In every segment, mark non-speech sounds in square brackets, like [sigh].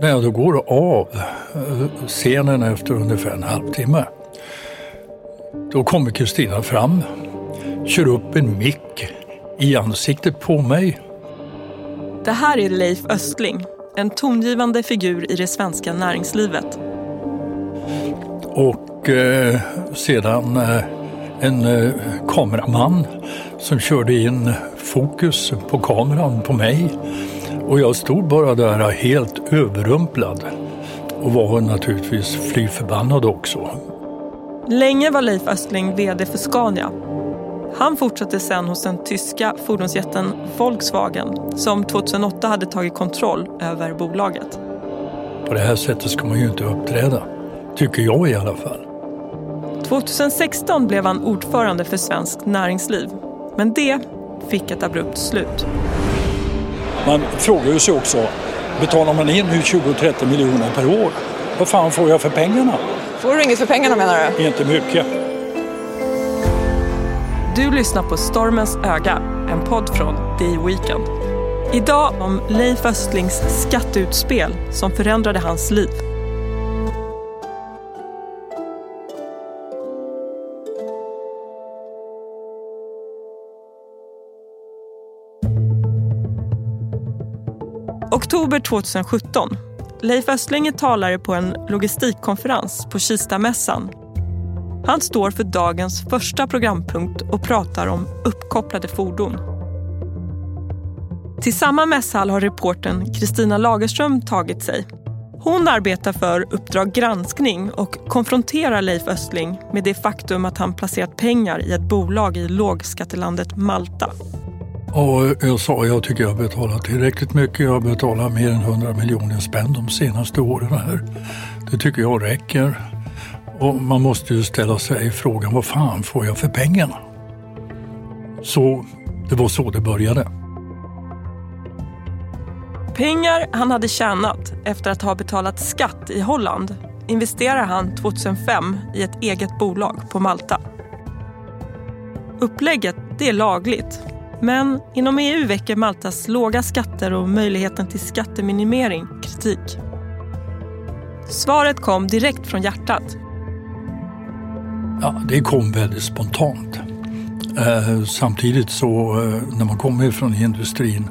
När jag då går av scenen efter ungefär en halvtimme, då kommer Kristina fram, kör upp en mick i ansiktet på mig. Det här är Leif Östling, en tongivande figur i det svenska näringslivet. Och eh, sedan eh, en eh, kameraman som körde in fokus på kameran på mig. Och jag stod bara där helt överrumplad och var naturligtvis fly förbannad också. Länge var Leif Östling VD för Scania. Han fortsatte sen hos den tyska fordonsjätten Volkswagen som 2008 hade tagit kontroll över bolaget. På det här sättet ska man ju inte uppträda, tycker jag i alla fall. 2016 blev han ordförande för Svenskt Näringsliv. Men det fick ett abrupt slut. Man frågar ju sig också, betalar man in 20-30 miljoner per år, vad fan får jag för pengarna? Får du inget för pengarna menar du? Inte mycket. Du lyssnar på Stormens öga, en podd från Day Weekend. Idag om Leif Östlings skatteutspel som förändrade hans liv. Oktober 2017. Leif Östling är talare på en logistikkonferens på Kistamässan. Han står för dagens första programpunkt och pratar om uppkopplade fordon. Till samma mässhall har reporten Kristina Lagerström tagit sig. Hon arbetar för Uppdrag granskning och konfronterar Leif Östling med det faktum att han placerat pengar i ett bolag i lågskattelandet Malta. Och jag sa jag tycker jag betalar tillräckligt mycket. Jag betalar mer än 100 miljoner spänn de senaste åren här. Det tycker jag räcker. Och man måste ju ställa sig frågan vad fan får jag för pengarna? Så det var så det började. Pengar han hade tjänat efter att ha betalat skatt i Holland investerar han 2005 i ett eget bolag på Malta. Upplägget det är lagligt men inom EU väcker Maltas låga skatter och möjligheten till skatteminimering kritik. Svaret kom direkt från hjärtat. Ja, det kom väldigt spontant. Eh, samtidigt så eh, när man kommer från industrin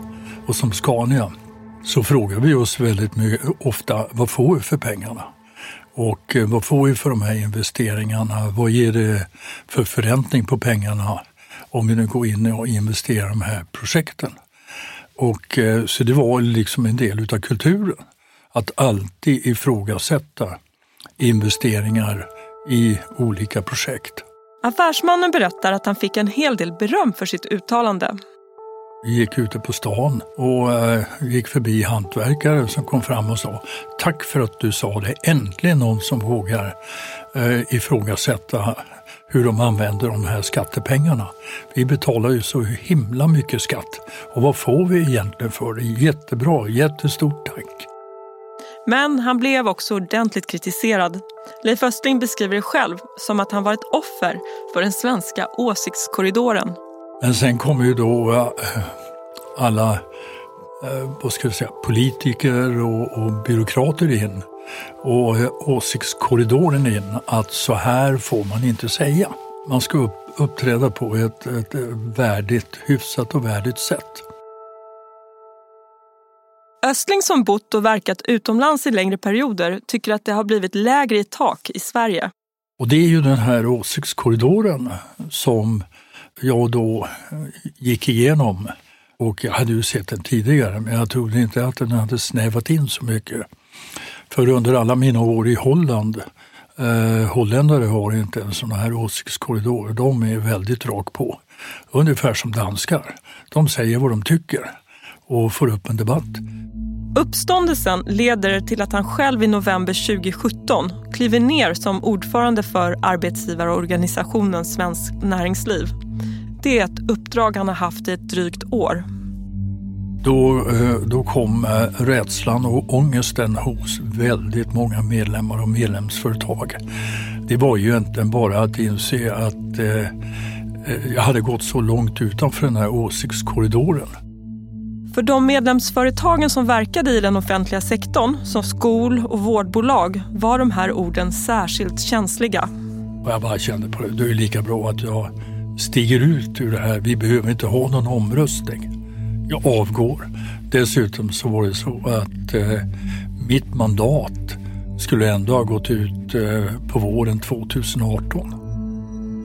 och som Scania så frågar vi oss väldigt mycket, ofta vad får vi för pengarna? Och eh, vad får vi för de här investeringarna? Vad ger det för förräntning på pengarna? Om vi nu går in och investerar i de här projekten. Och, eh, så det var liksom en del utav kulturen. Att alltid ifrågasätta investeringar i olika projekt. Affärsmannen berättar att han fick en hel del beröm för sitt uttalande. Vi gick ute på stan och eh, gick förbi hantverkare som kom fram och sa Tack för att du sa det. Äntligen någon som vågar eh, ifrågasätta hur de använder de här skattepengarna. Vi betalar ju så himla mycket skatt och vad får vi egentligen för det? Jättebra, jättestort tack. Men han blev också ordentligt kritiserad. Leif Östling beskriver det själv som att han var ett offer för den svenska åsiktskorridoren. Men sen kommer ju då äh, alla äh, vad ska jag säga, politiker och, och byråkrater in och åsiktskorridoren in att så här får man inte säga. Man ska upp, uppträda på ett, ett värdigt, hyfsat och värdigt sätt. Östling som bott och verkat utomlands i längre perioder tycker att det har blivit lägre i tak i Sverige. Och det är ju den här åsiktskorridoren som jag då gick igenom. Och jag hade ju sett den tidigare men jag trodde inte att den hade snävat in så mycket. För under alla mina år i Holland, eh, holländare har inte en sån här åsiktskorridor. De är väldigt rakt på. Ungefär som danskar. De säger vad de tycker och får upp en debatt. Uppståndelsen leder till att han själv i november 2017 kliver ner som ordförande för arbetsgivarorganisationen Svenskt Näringsliv. Det är ett uppdrag han har haft i ett drygt år då, eh, då kom eh, rädslan och ångesten hos väldigt många medlemmar och medlemsföretag. Det var ju egentligen bara att inse att eh, jag hade gått så långt utanför den här åsiktskorridoren. För de medlemsföretagen som verkade i den offentliga sektorn, som skol och vårdbolag, var de här orden särskilt känsliga. Jag bara kände på det, det är lika bra att jag stiger ut ur det här. Vi behöver inte ha någon omröstning. Jag avgår. Dessutom så var det så att eh, mitt mandat skulle ändå ha gått ut eh, på våren 2018.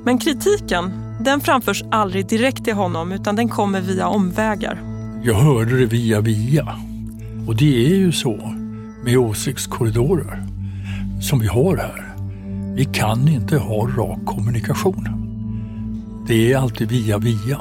Men kritiken, den framförs aldrig direkt till honom utan den kommer via omvägar. Jag hörde det via via. Och det är ju så med åsiktskorridorer som vi har här. Vi kan inte ha rak kommunikation. Det är alltid via via.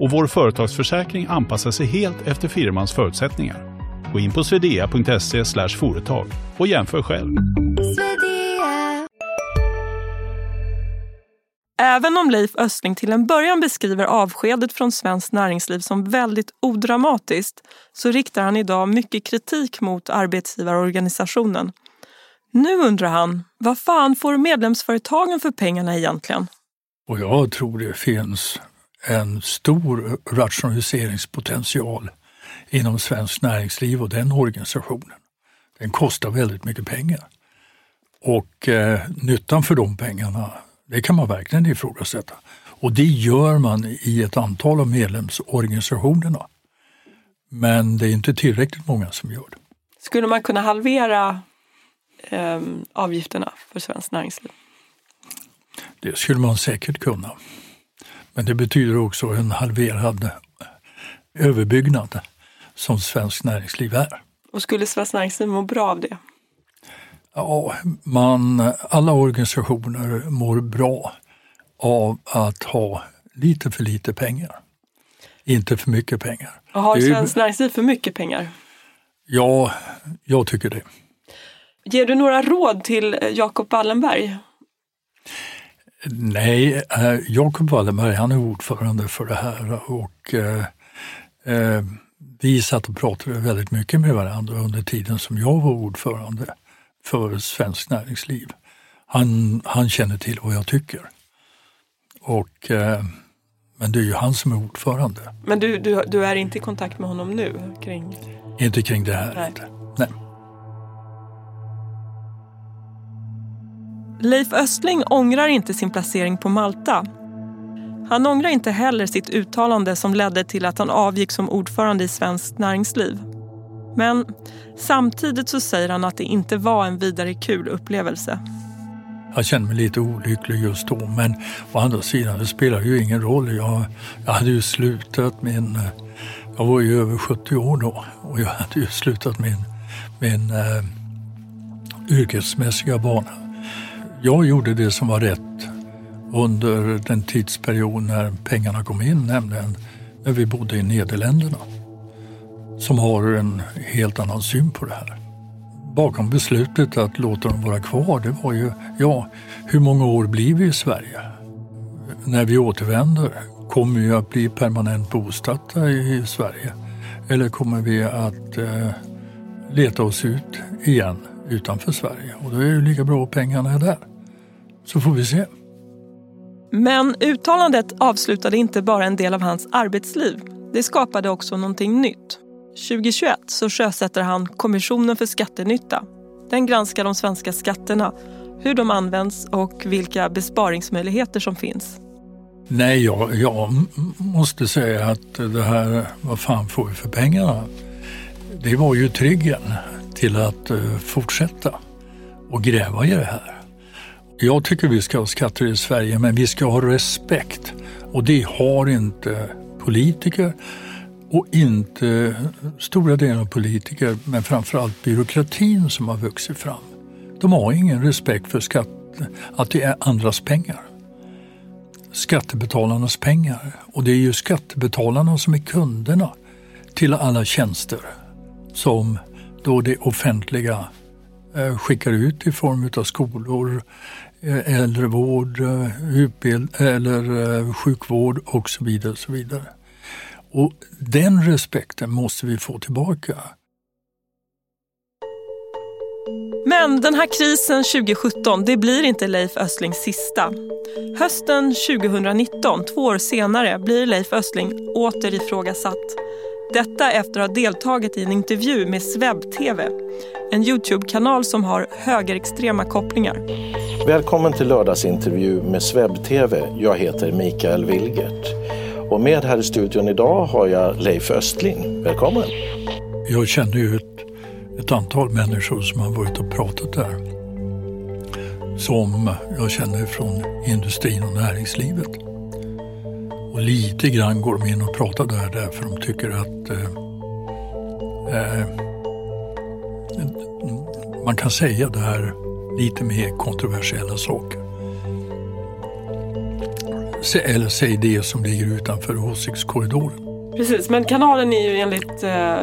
och vår företagsförsäkring anpassar sig helt efter firmans förutsättningar. Gå in på swedea.se företag och jämför själv. Även om Leif Östling till en början beskriver avskedet från svenskt näringsliv som väldigt odramatiskt så riktar han idag mycket kritik mot arbetsgivarorganisationen. Nu undrar han, vad fan får medlemsföretagen för pengarna egentligen? Och jag tror det finns en stor rationaliseringspotential inom svenskt näringsliv och den organisationen. Den kostar väldigt mycket pengar. Och eh, nyttan för de pengarna, det kan man verkligen ifrågasätta. Och det gör man i ett antal av medlemsorganisationerna. Men det är inte tillräckligt många som gör det. Skulle man kunna halvera eh, avgifterna för svenskt näringsliv? Det skulle man säkert kunna. Men det betyder också en halverad överbyggnad som svenskt näringsliv är. Och skulle svenskt näringsliv må bra av det? Ja, man, alla organisationer mår bra av att ha lite för lite pengar. Inte för mycket pengar. Och har svenskt näringsliv för mycket pengar? Ja, jag tycker det. Ger du några råd till Jacob Wallenberg? Nej, eh, Jacob Wallenberg han är ordförande för det här och eh, eh, vi satt och pratade väldigt mycket med varandra under tiden som jag var ordförande för Svenskt Näringsliv. Han, han känner till vad jag tycker. Och, eh, men det är ju han som är ordförande. Men du, du, du är inte i kontakt med honom nu? Kring... Inte kring det här. Nej. Nej. Leif Östling ångrar inte sin placering på Malta. Han ångrar inte heller sitt uttalande som ledde till att han avgick som ordförande i Svenskt Näringsliv. Men samtidigt så säger han att det inte var en vidare kul upplevelse. Jag kände mig lite olycklig just då men å andra sidan det spelar ju ingen roll. Jag, jag hade ju slutat min, jag var ju över 70 år då och jag hade ju slutat min, min eh, yrkesmässiga bana jag gjorde det som var rätt under den tidsperiod när pengarna kom in, nämligen när vi bodde i Nederländerna som har en helt annan syn på det här. Bakom beslutet att låta dem vara kvar, det var ju, ja, hur många år blir vi i Sverige? När vi återvänder, kommer vi att bli permanent bosatta i Sverige? Eller kommer vi att eh, leta oss ut igen utanför Sverige? Och då är det lika bra att pengarna är där så får vi se. Men uttalandet avslutade inte bara en del av hans arbetsliv. Det skapade också någonting nytt. 2021 så sjösätter han Kommissionen för skattenytta. Den granskar de svenska skatterna, hur de används och vilka besparingsmöjligheter som finns. Nej, jag, jag måste säga att det här, vad fan får vi för pengarna? Det var ju triggern till att eh, fortsätta och gräva i det här. Jag tycker vi ska ha skatter i Sverige men vi ska ha respekt och det har inte politiker och inte stora delar av politiker men framförallt byråkratin som har vuxit fram. De har ingen respekt för skatt, att det är andras pengar. Skattebetalarnas pengar. Och det är ju skattebetalarna som är kunderna till alla tjänster som då det offentliga eh, skickar ut i form av skolor, äldrevård, eh, utbild eller eh, sjukvård och så vidare. Och så vidare. Och den respekten måste vi få tillbaka. Men den här krisen 2017, det blir inte Leif Östlings sista. Hösten 2019, två år senare, blir Leif Östling åter ifrågasatt. Detta efter att ha deltagit i en intervju med Sveb-TV, en Youtube-kanal som har högerextrema kopplingar. Välkommen till lördagsintervju med Sveb-TV. Jag heter Mikael Wilgert. Och med här i studion idag har jag Leif Östling. Välkommen! Jag känner ju ett, ett antal människor som har varit och pratat där. Som jag känner från industrin och näringslivet. Och lite grann går de in och pratar där därför de tycker att eh, eh, man kan säga där lite mer kontroversiella saker. Eller säg det som ligger utanför åsiktskorridoren. Precis, men kanalen är ju enligt eh,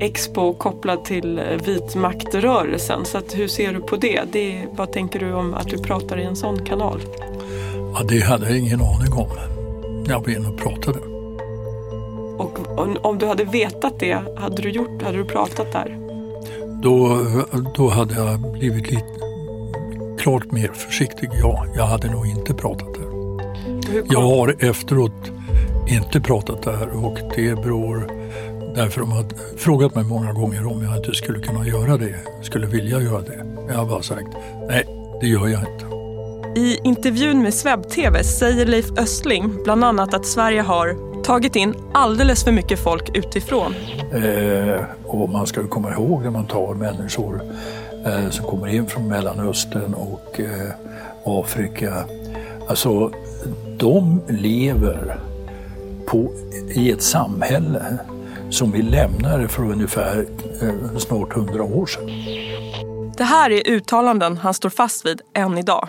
Expo kopplad till eh, vit maktrörelsen. Så att, hur ser du på det? det? Vad tänker du om att du pratar i en sån kanal? Ja, det hade jag ingen aning om jag var inne och pratade. Och om du hade vetat det, hade du gjort, hade du pratat där? Då, då hade jag blivit lite klart mer försiktig. Ja, jag hade nog inte pratat där. Jag har efteråt inte pratat där och det beror därför de har frågat mig många gånger om jag inte skulle kunna göra det, skulle vilja göra det. Jag har bara sagt nej, det gör jag inte. I intervjun med Sveb-TV säger Leif Östling bland annat att Sverige har tagit in alldeles för mycket folk utifrån. Eh, och man ska komma ihåg när man tar människor eh, som kommer in från Mellanöstern och eh, Afrika. Alltså, de lever på, i ett samhälle som vi lämnade för ungefär eh, snart hundra år sedan. Det här är uttalanden han står fast vid än idag.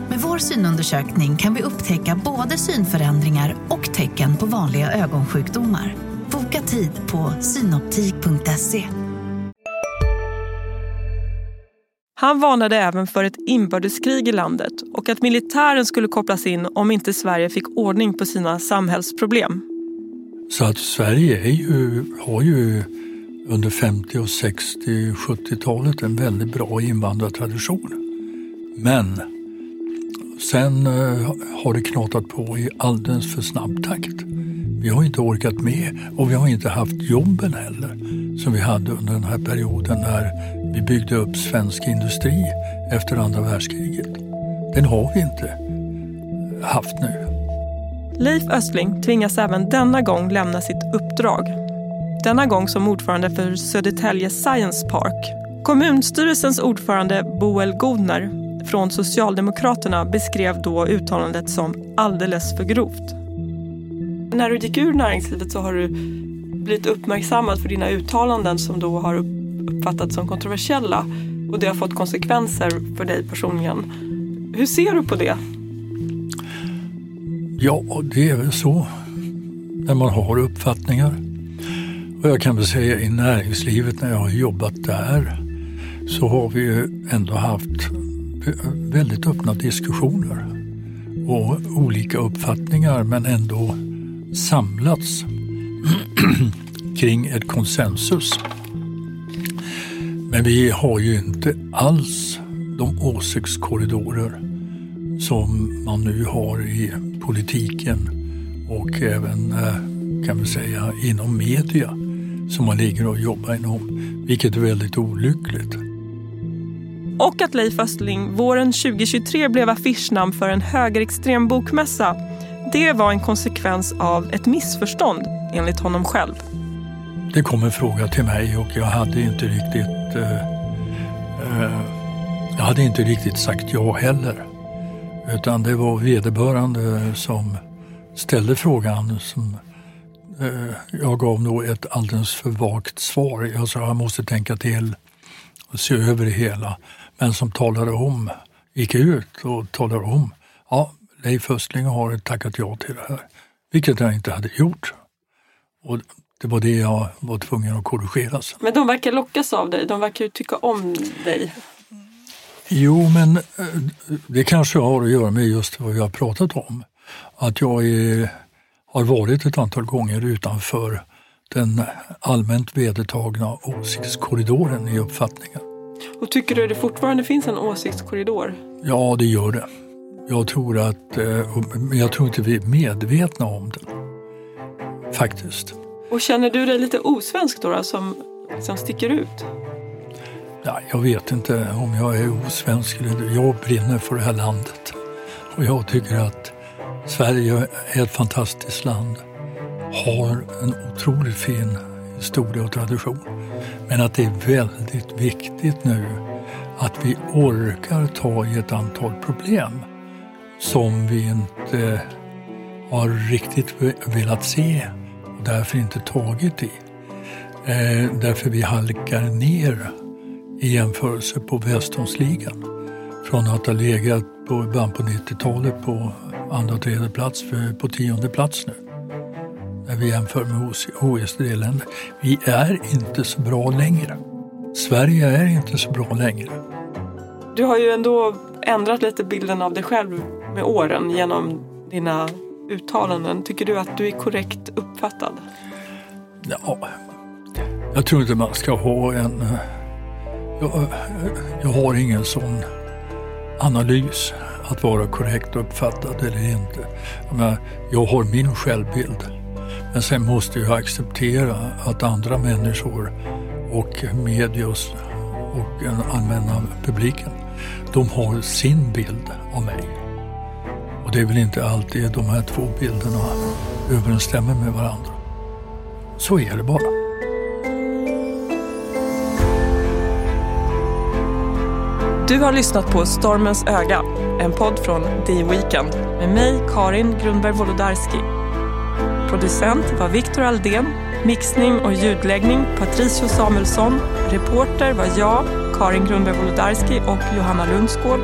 Med vår synundersökning kan vi upptäcka både synförändringar och tecken på vanliga ögonsjukdomar. Boka tid på synoptik.se. Han varnade även för ett inbördeskrig i landet och att militären skulle kopplas in om inte Sverige fick ordning på sina samhällsproblem. Så att Sverige är ju, har ju under 50 och 60 70-talet en väldigt bra invandrartradition. Men Sen eh, har det knatat på i alldeles för snabb takt. Vi har inte orkat med och vi har inte haft jobben heller som vi hade under den här perioden när vi byggde upp svensk industri efter andra världskriget. Den har vi inte haft nu. Leif Östling tvingas även denna gång lämna sitt uppdrag. Denna gång som ordförande för Södertälje Science Park. Kommunstyrelsens ordförande Boel Godner från Socialdemokraterna beskrev då uttalandet som alldeles för grovt. När du gick ur näringslivet så har du blivit uppmärksammad för dina uttalanden som då har uppfattats som kontroversiella och det har fått konsekvenser för dig personligen. Hur ser du på det? Ja, det är väl så när man har uppfattningar. Och jag kan väl säga i näringslivet när jag har jobbat där så har vi ju ändå haft väldigt öppna diskussioner och olika uppfattningar men ändå samlats [clears throat] kring ett konsensus. Men vi har ju inte alls de åsiktskorridorer som man nu har i politiken och även eh, kan vi säga inom media som man ligger och jobbar inom, vilket är väldigt olyckligt. Och att Leif Östling våren 2023 blev affischnamn för en högerextrem bokmässa, det var en konsekvens av ett missförstånd enligt honom själv. Det kom en fråga till mig och jag hade inte riktigt eh, eh, jag hade inte riktigt sagt ja heller. Utan det var vederbörande som ställde frågan som eh, jag gav nog ett alldeles för vagt svar. Jag sa jag måste tänka till och se över det hela. Men som talade om, gick ut och talade om, ja Leif Östling har tackat ja till det här. Vilket jag inte hade gjort. Och det var det jag var tvungen att korrigera. Sen. Men de verkar lockas av dig, de verkar ju tycka om dig. Jo, men eh, det kanske har att göra med just vad vi har pratat om. Att jag är, har varit ett antal gånger utanför den allmänt vedertagna åsiktskorridoren i uppfattningen. Och tycker du det fortfarande finns en åsiktskorridor? Ja, det gör det. Jag tror att, eh, men jag tror inte vi är medvetna om den. Faktiskt. Och känner du dig lite osvensk då, då som, som sticker ut? Ja, jag vet inte om jag är osvensk eller Jag brinner för det här landet. Och jag tycker att Sverige är ett fantastiskt land. Har en otroligt fin historia och tradition. Men att det är väldigt viktigt nu att vi orkar ta i ett antal problem som vi inte har riktigt velat se och därför inte tagit i. Eh, därför vi halkar ner i jämförelse på välståndsligan. Från att ha legat på början på 90-talet på andra och tredje plats för på tionde plats nu. När vi jämför med OECD-länder. Vi är inte så bra längre. Sverige är inte så bra längre. Du har ju ändå ändrat lite bilden av dig själv med åren genom dina uttalanden. Tycker du att du är korrekt uppfattad? Ja, jag tror inte man ska ha en jag, jag har ingen sån analys att vara korrekt uppfattad eller inte. Jag, jag har min självbild. Men sen måste jag acceptera att andra människor och medios och den allmänna publiken, de har sin bild av mig. Och det är väl inte alltid de här två bilderna överensstämmer med varandra. Så är det bara. Du har lyssnat på Stormens öga, en podd från The Weekend med mig, Karin Grundberg Wolodarski. Producent var Viktor Aldén, mixning och ljudläggning Patricio Samuelsson, reporter var jag, Karin Grundberg Wolodarski och Johanna Lundsgård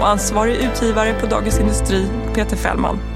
och ansvarig utgivare på Dagens Industri, Peter Fällman.